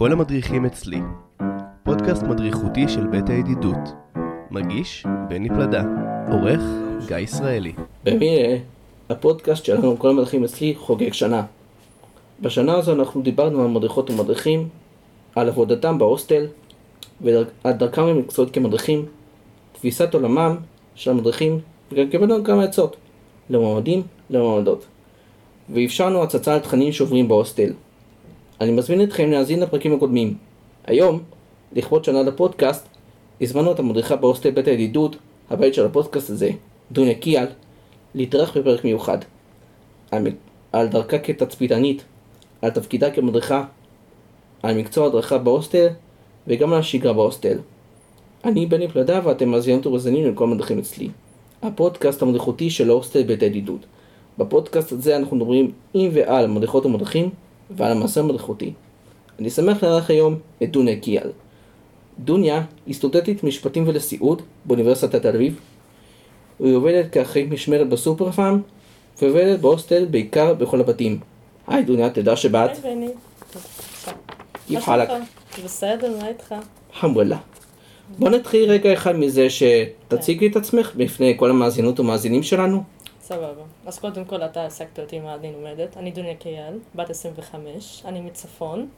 כל המדריכים אצלי, פודקאסט מדריכותי של בית הידידות. מגיש בני פלדה, עורך גיא ישראלי. במילה, הפודקאסט שלנו, כל המדריכים אצלי, חוגג שנה. בשנה הזו אנחנו דיברנו על מדריכות ומדריכים, על עבודתם בהוסטל, ועל דרכם למקצועות כמדריכים, תפיסת עולמם של המדריכים, וגם קיבלנו כמה עצות, למועמדים, למועמדות. ואפשרנו הצצה על תכנים שעוברים בהוסטל. אני מזמין אתכם להאזין לפרקים הקודמים. היום, לכבוד שנה לפודקאסט, הזמנו את המדריכה בהוסטל בית הידידות, הבית של הפודקאסט הזה, דוניה קיאל, להתארח בפרק מיוחד. על, דרכה כתצפיתנית, על תפקידה כמדריכה, על מקצוע הדרכה בהוסטל, וגם על השגרה בהוסטל. אני בני פלדה ואתם מאזינות ומאזינים לכל המדריכים אצלי. הפודקאסט המדריכותי של ההוסטל בית הידידות. בפודקאסט הזה אנחנו מדברים עם ועל מדריכות ומדריכים ועל המעשה המדריכותי. אני שמח לארח היום את דוניה קיאל. דוניה היא סטודנטית משפטים ולסיעוד באוניברסיטת תל אביב. היא עובדת כאחראית משמרת בסופר פארם ועובדת בהוסטל בעיקר בכל הבתים. היי דוניה, תדע שבאת. היי בני. כיף חלק. בסדר, מה איתך? חמולה. בוא נתחיל רגע אחד מזה שתציגי את עצמך בפני כל המאזינות ומאזינים שלנו. סבבה. אז קודם כל אתה העסקת אותי מה אני לומדת. אני דוניה קייל, בת 25, אני מצפון.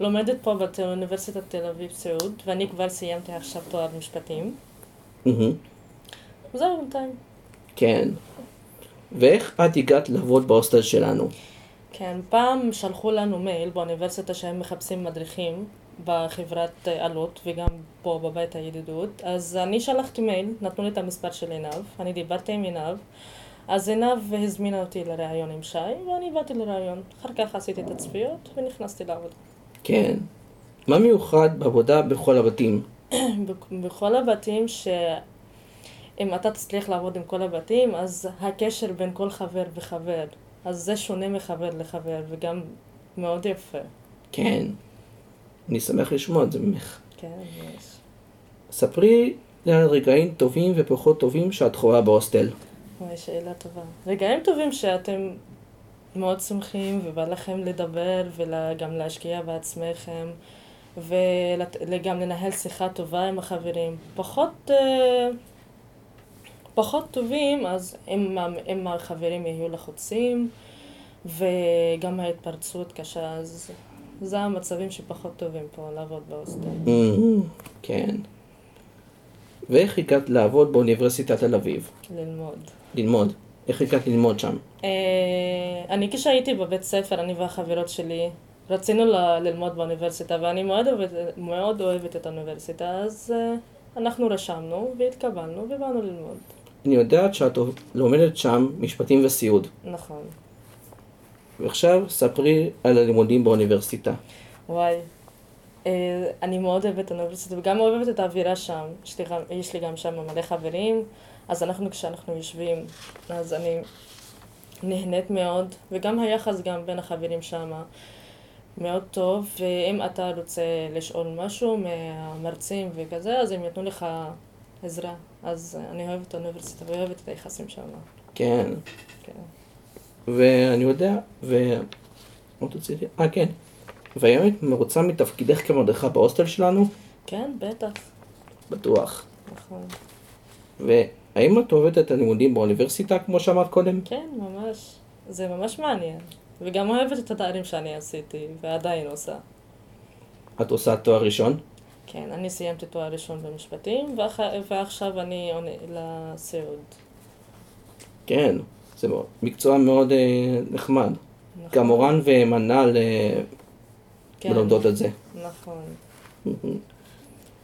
לומדת פה באוניברסיטת תל אביב סיעוד, ואני כבר סיימתי עכשיו תואר משפטים. זהו בינתיים. כן. ואיך את הגעת לעבוד בהוסטל שלנו? כן, פעם שלחו לנו מייל באוניברסיטה שהם מחפשים מדריכים בחברת אה, עלות וגם פה בבית הידידות. אז אני שלחתי מייל, נתנו לי את המספר של עינב, אני דיברתי עם עינב. אז עינב הזמינה אותי לראיון עם שי, ואני באתי לראיון. אחר כך עשיתי את הצפיות ונכנסתי לעבודה. כן. מה מיוחד בעבודה בכל הבתים? בכל הבתים שאם אתה תצליח לעבוד עם כל הבתים, אז הקשר בין כל חבר וחבר, אז זה שונה מחבר לחבר, וגם מאוד יפה. כן. אני שמח לשמוע את זה ממך. כן, יש. ספרי לי על רגעים טובים ופחות טובים שאת חווה בהוסטל. שאלה טובה. רגעים טובים שאתם מאוד שמחים ובא לכם לדבר וגם להשקיע בעצמכם וגם לנהל שיחה טובה עם החברים. פחות, אה, פחות טובים, אז אם, אם החברים יהיו לחוצים וגם ההתפרצות קשה, אז זה המצבים שפחות טובים פה לעבוד בהוסטל. מהמם. כן. ואיך הגעת לעבוד באוניברסיטת תל אביב? ללמוד. ללמוד. איך הגעת ללמוד שם? אה, אני כשהייתי בבית ספר, אני והחברות שלי, רצינו ל- ללמוד באוניברסיטה, ואני מאוד אוהבת, מאוד אוהבת את האוניברסיטה, אז אה, אנחנו רשמנו והתקבלנו ובאנו ללמוד. אני יודעת שאת לומדת שם משפטים וסיעוד. נכון. ועכשיו ספרי על הלימודים באוניברסיטה. וואי. אה, אני מאוד אוהבת את האוניברסיטה וגם אוהבת את האווירה שם. יש לי, גם- יש לי גם שם מלא חברים, אז אנחנו כשאנחנו יושבים, אז אני נהנית מאוד, וגם היחס גם בין החברים שם מאוד טוב, ואם אתה רוצה לשאול משהו מהמרצים וכזה, אז הם יתנו לך עזרה. אז אני אוהבת את האוניברסיטה ואוהבת את היחסים שם. כן. כן. ואני יודע, ו... מה רציתי? אה, כן. והיום את מרוצה מתפקידך כמדריכה בהוסטל שלנו? כן, בטח. בטוח. נכון. והאם את אוהבת את הלימודים באוניברסיטה, כמו שאמרת קודם? כן, ממש. זה ממש מעניין. וגם אוהבת את התארים שאני עשיתי, ועדיין עושה. את עושה תואר ראשון? כן, אני סיימתי תואר ראשון במשפטים, ואח... ועכשיו אני עונה לסיעוד. כן. זה מקצוע מאוד אה, נחמד. נכון. גם מורן ומנל אה, כן, מלמדות את זה. נכון.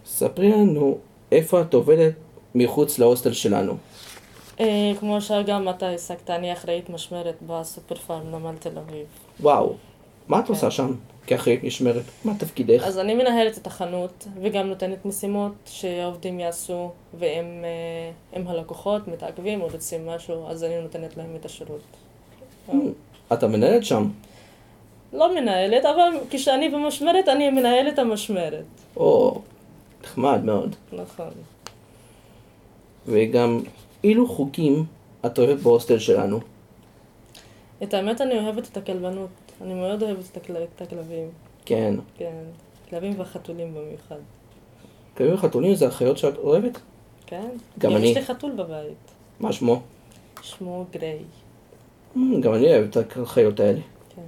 ספרי לנו איפה את עובדת מחוץ להוסטל שלנו. אה, כמו שגם אתה השגת, אני אחראית משמרת בסופר פארם נמל תל אביב. וואו. מה את כן. עושה שם כאחראית משמרת? מה תפקידך? אז אני מנהלת את החנות, וגם נותנת משימות שהעובדים יעשו, ואם אה, הלקוחות מתעכבים או רוצים משהו, אז אני נותנת להם את השירות. את המנהלת שם? לא מנהלת, אבל כשאני במשמרת, אני מנהלת המשמרת. או, נחמד מאוד. נכון. וגם אילו חוקים את אוהבת בהוסטל שלנו? את האמת, אני אוהבת את הכלבנות. אני מאוד אוהבת את, הכל... את הכלבים. כן. כן. כלבים וחתולים במיוחד. כלבים וחתולים זה החיות שאת אוהבת? כן? גם אני. יש לי חתול בבית. מה שמו? שמו גריי. גם אני אוהב את החיות האלה. כן.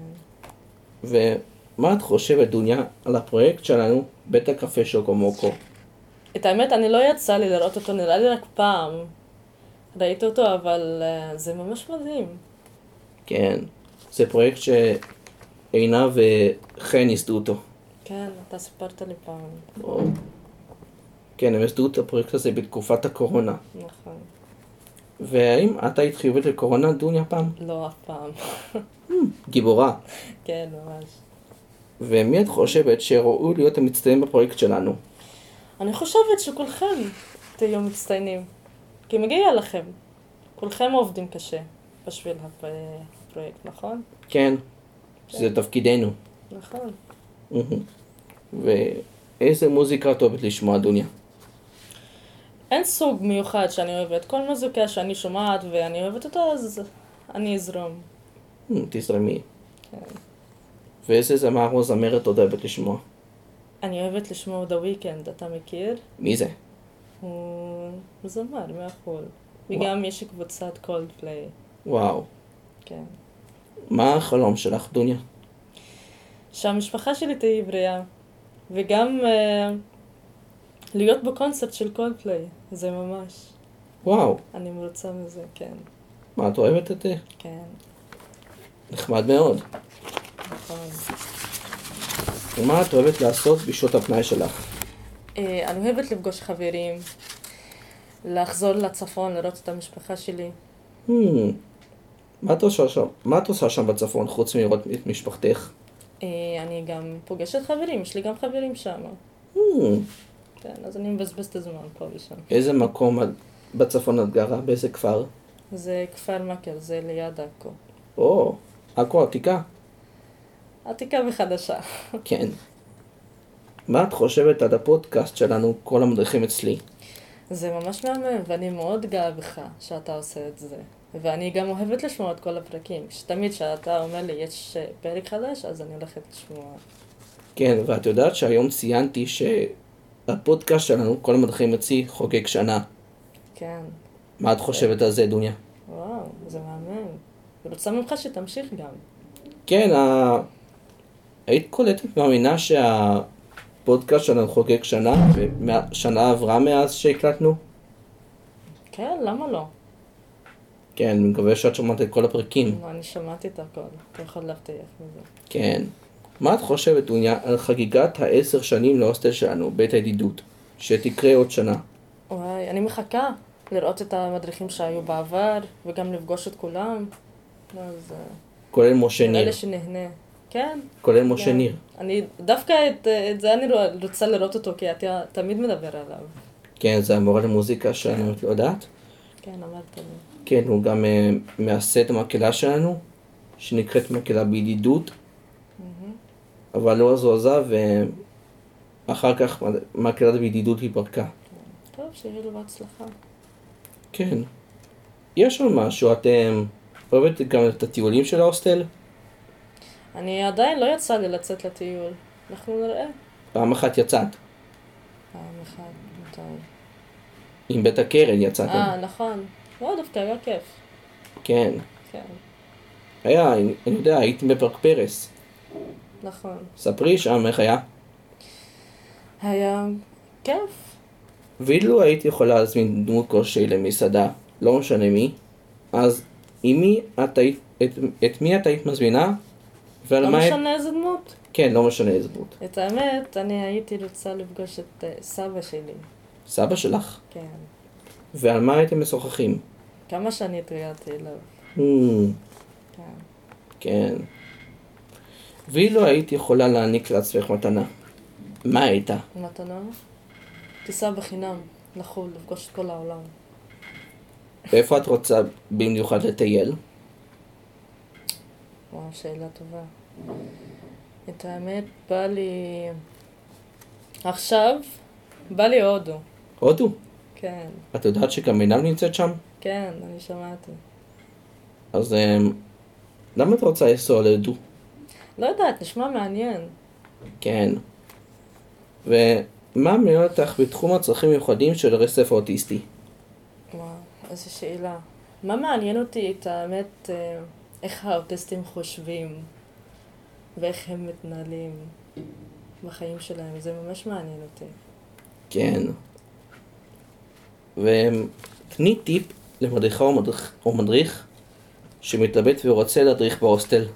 ומה את חושבת, דוניה, על הפרויקט שלנו, בית הקפה שוקו מוקו? את האמת, אני לא יצא לי לראות אותו, נראה לי רק פעם. ראיתי אותו, אבל אה, זה ממש מדהים. כן, זה פרויקט שעינב וחן ייסדו אותו. כן, אתה סיפרת לי פעם. או- כן, הם ייסדו את הפרויקט הזה בתקופת הקורונה. נכון. והאם את היית חיובית לקורונה, דוניה, פעם? לא אף פעם. גיבורה. כן, ממש. ומי את חושבת שראו להיות המצטיינים בפרויקט שלנו? אני חושבת שכולכם תהיו מצטיינים. כי מגיע לכם. כולכם עובדים קשה בשביל הפ- הפרויקט, נכון? כן, זה תפקידנו. נכון. ואיזה מוזיקה את אוהבת לשמוע, דוניה? אין סוג מיוחד שאני אוהבת. כל מוזיקה שאני שומעת ואני אוהבת אותה, אז אני אזרום. מהמם, תזרמי. ואיזה זמר או זמרת את אוהבת לשמוע? אני אוהבת לשמוע The Weeknd, אתה מכיר? מי זה? הוא זמר מהחול. וגם יש קבוצת קולדפליי. וואו. כן. מה החלום שלך, דוניה? שהמשפחה שלי תהיה בריאה. וגם אה, להיות בקונצרט של קולדפליי. זה ממש. וואו. אני מרוצה מזה, כן. מה, את אוהבת את זה? כן, נחמד מאוד. נכון. ומה את אוהבת לעשות בשעות הפנאי שלך? אה, אני אוהבת לפגוש חברים, לחזור לצפון, לראות את המשפחה שלי. Hmm. מה את עושה שם? בצפון חוץ מלראות את משפחתך? אה, אני גם פוגשת חברים, יש לי גם חברים שם. Hmm. כן, אז אני מבזבז את הזמן פה ושם. איזה מקום בצפון את גרה? באיזה כפר? זה כפר מכר, זה ליד עכו. או, עכו עתיקה. עתיקה וחדשה. כן. מה את חושבת על הפודקאסט שלנו, כל המדריכים אצלי? זה ממש מהמם, ואני מאוד גאה בך שאתה עושה את זה. ואני גם אוהבת לשמוע את כל הפרקים. תמיד כשאתה אומר לי יש פרק חדש, אז אני הולכת לשמוע. כן, ואת יודעת שהיום ציינתי שהפודקאסט שלנו, כל המדריכים אצלי, חוגג שנה. כן. מה את חושבת על זה, דוניה? וואו, זה מהמם. ורוצה ממך שתמשיך גם. כן, ה... היית קולטת מאמינה שהפודקאסט שלנו חוגג שנה, ושנה עברה מאז שהקלטנו? כן, למה לא? כן, אני מקווה שאת שומעת את כל הפרקים. לא, אני שמעתי את הכל. אתה יכול להבטיח מזה. כן. מה את חושבת, דוניה, על חגיגת העשר שנים להוסטל שלנו, בית הידידות, שתקרה עוד שנה? וואי, אני מחכה לראות את המדריכים שהיו בעבר, וגם לפגוש את כולם. אז כולל משה ניר. לי שנהנה. כן. כולל משה כן. ניר. אני, דווקא את, את זה אני רוצה לראות אותו, כי אתה תמיד מדבר עליו. כן, זה המורה למוזיקה שלנו, את לא יודעת? כן, אמרת לי. כן, הוא גם אה, מייסד המקהלה שלנו, שנקראת מקהלה בידידות. אבל לא אז הוא עזב, ואחר כך מקהלת בידידות התפרקה. טוב, שיהיה לו בהצלחה. כן. יש עוד משהו, את אה, אוהבת גם את הטיולים של ההוסטל? אני עדיין לא יצא לי לצאת לטיול. אנחנו נראה. פעם אחת יצאת, פעם אחת, מתי. עם בית הקרן יצאתם. אה, נכון. לא, דווקא היה כיף. כן. כן, היה, אני אני יודע, הייתם בפארק פרס. נכון. ספרי שם איך היה. היה כיף. ואילו היית יכולה להזמין דמות כלשהי למסעדה, לא משנה מי, אז עם מי את היית, את, את מי את היית מזמינה? ועל לא מה היית... משנה איזה דמות. כן, לא משנה איזה דמות. את האמת, אני הייתי רוצה לפגוש את אה, סבא שלי. סבא שלך. כן. ועל מה הייתם משוחחים? כמה שאני התראיינתי אליו. Hmm, כן. כן. ואילו היית יכולה להעניק לעצמך מתנה, מה הייתה? מתנה? טיסה בחינם לחו"ל, לפגוש את כל העולם. ואיפה את רוצה במיוחד לטייל? וואו, שאלה טובה. את האמת, בא לי... עכשיו, בא לי הודו. הודו. כן, את יודעת שגם עינב נמצאת שם? כן, אני שמעתי. אז אמ, למה את רוצה לנסוע להודו? לא יודעת, נשמע מעניין. כן. ומה מעניין אותך בתחום הצרכים המיוחדים של הרצף האוטיסטי? איזו שאלה. מה מעניין אותי את האמת, אה, איך האוטיסטים חושבים ואיך הם מתנהלים בחיים שלהם, זה ממש מעניין אותי. כן. ותני טיפ למדריכה או מדריך, או מדריך שמתלבט ורוצה להדריך בהוסטל.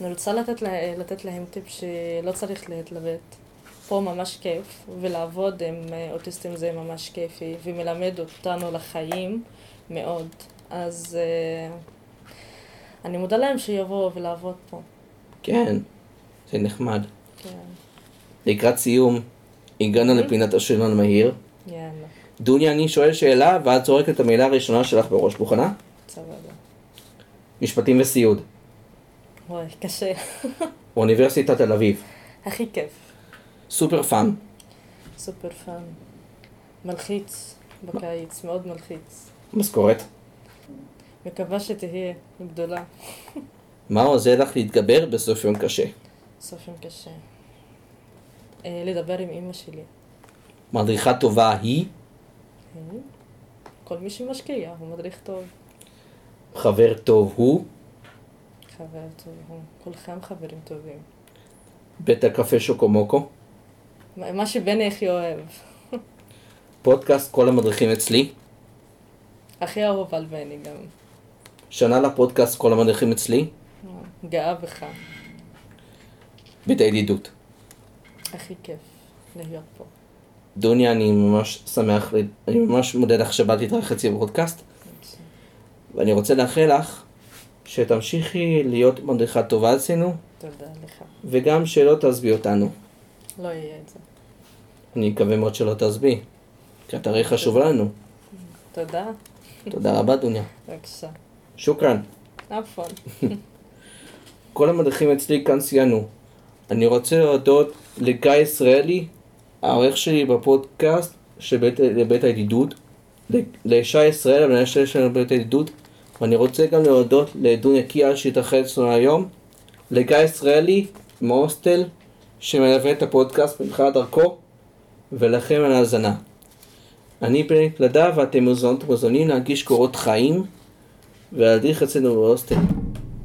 אני רוצה לתת, לה, לתת להם טיפ שלא צריך להתלבט. פה ממש כיף, ולעבוד עם אה, אוטיסטים זה ממש כיפי, ומלמד אותנו לחיים מאוד. אז אה, אני מודה להם שיבואו ולעבוד פה. כן, זה נחמד. כן, לקראת סיום, הגענו לפינת השאלון המהיר. יאללה, דוניה, אני שואל שאלה, ואת זורקת את המילה הראשונה שלך בראש. מוכנה? סבבה. משפטים וסיעוד. וואי, קשה. אוניברסיטת תל אביב. הכי כיף. super fun. super fun. מלחיץ בקיץ, מאוד מלחיץ. משכורת. מקווה שתהיה גדולה. מה עוזר לך להתגבר בסוף יום קשה? סוף יום קשה. אה, לדבר עם אימא שלי. מדריכה טובה היא? כל מי שמשקיע הוא מדריך טוב. חבר טוב הוא? חבר טוב, הוא. כולכם חברים טובים. בית הקפה שוקומוקו? מה שבני הכי אוהב. פודקאסט כל המדריכים אצלי? הכי אהוב על בני גם. שנה לפודקאסט כל המדריכים אצלי? גאה בך. בית הידידות. הכי כיף להיות פה. דוניה, אני ממש שמח, אני ממש מודה לך שבאת להתארח אצלי בפודקאסט, ואני רוצה לאחל לך שתמשיכי להיות מדריכה טובה אצלנו, תודה לך. וגם שלא תעזבי אותנו. לא יהיה את זה. אני מקווה מאוד שלא תעזבי, כי את הרי חשובה לנו. תודה. תודה רבה, דוניה. בבקשה. שוכרן. נכון. כל המדריכים אצלי כאן סיינו. אני רוצה להודות לגיא ישראלי, העורך שלי בפודקאסט של בית, לבית הידידות, ל- לשי ישראל, המנהל שלנו בבית הידידות, ואני רוצה גם להודות לדוניה קיאל שהתאחד אצלנו היום, לגיא ישראלי מהוסטל שמלווה את הפודקאסט בתחילת דרכו, ולכם על ההאזנה. אני בני פלדה ואתם ומוזמנים להגיש קורות חיים ולהדריך אצלנו בהוסטל.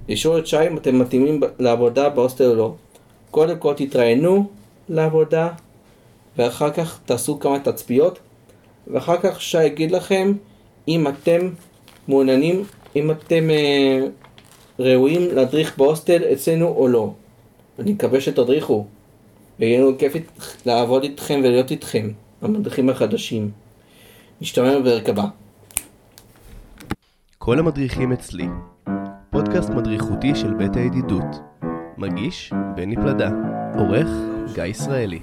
לשאול את שי אם אתם מתאימים לעבודה בהוסטל או לא. קודם כל תתראיינו לעבודה, ואחר כך תעשו כמה תצפיות, ואחר כך שי יגיד לכם אם אתם מעוניינים, אם אתם אה, ראויים להדריך בהוסטל אצלנו או לא. אני מקווה שתדריכו, ויהיה לנו כיף לעבוד איתכם ולהיות איתכם, המדריכים החדשים. נשתמע בפרק הבא. כל המדריכים אצלי. פודקאסט מדריכותי של בית הידידות. מגיש בני פלדה. עורך גיא ישראלי.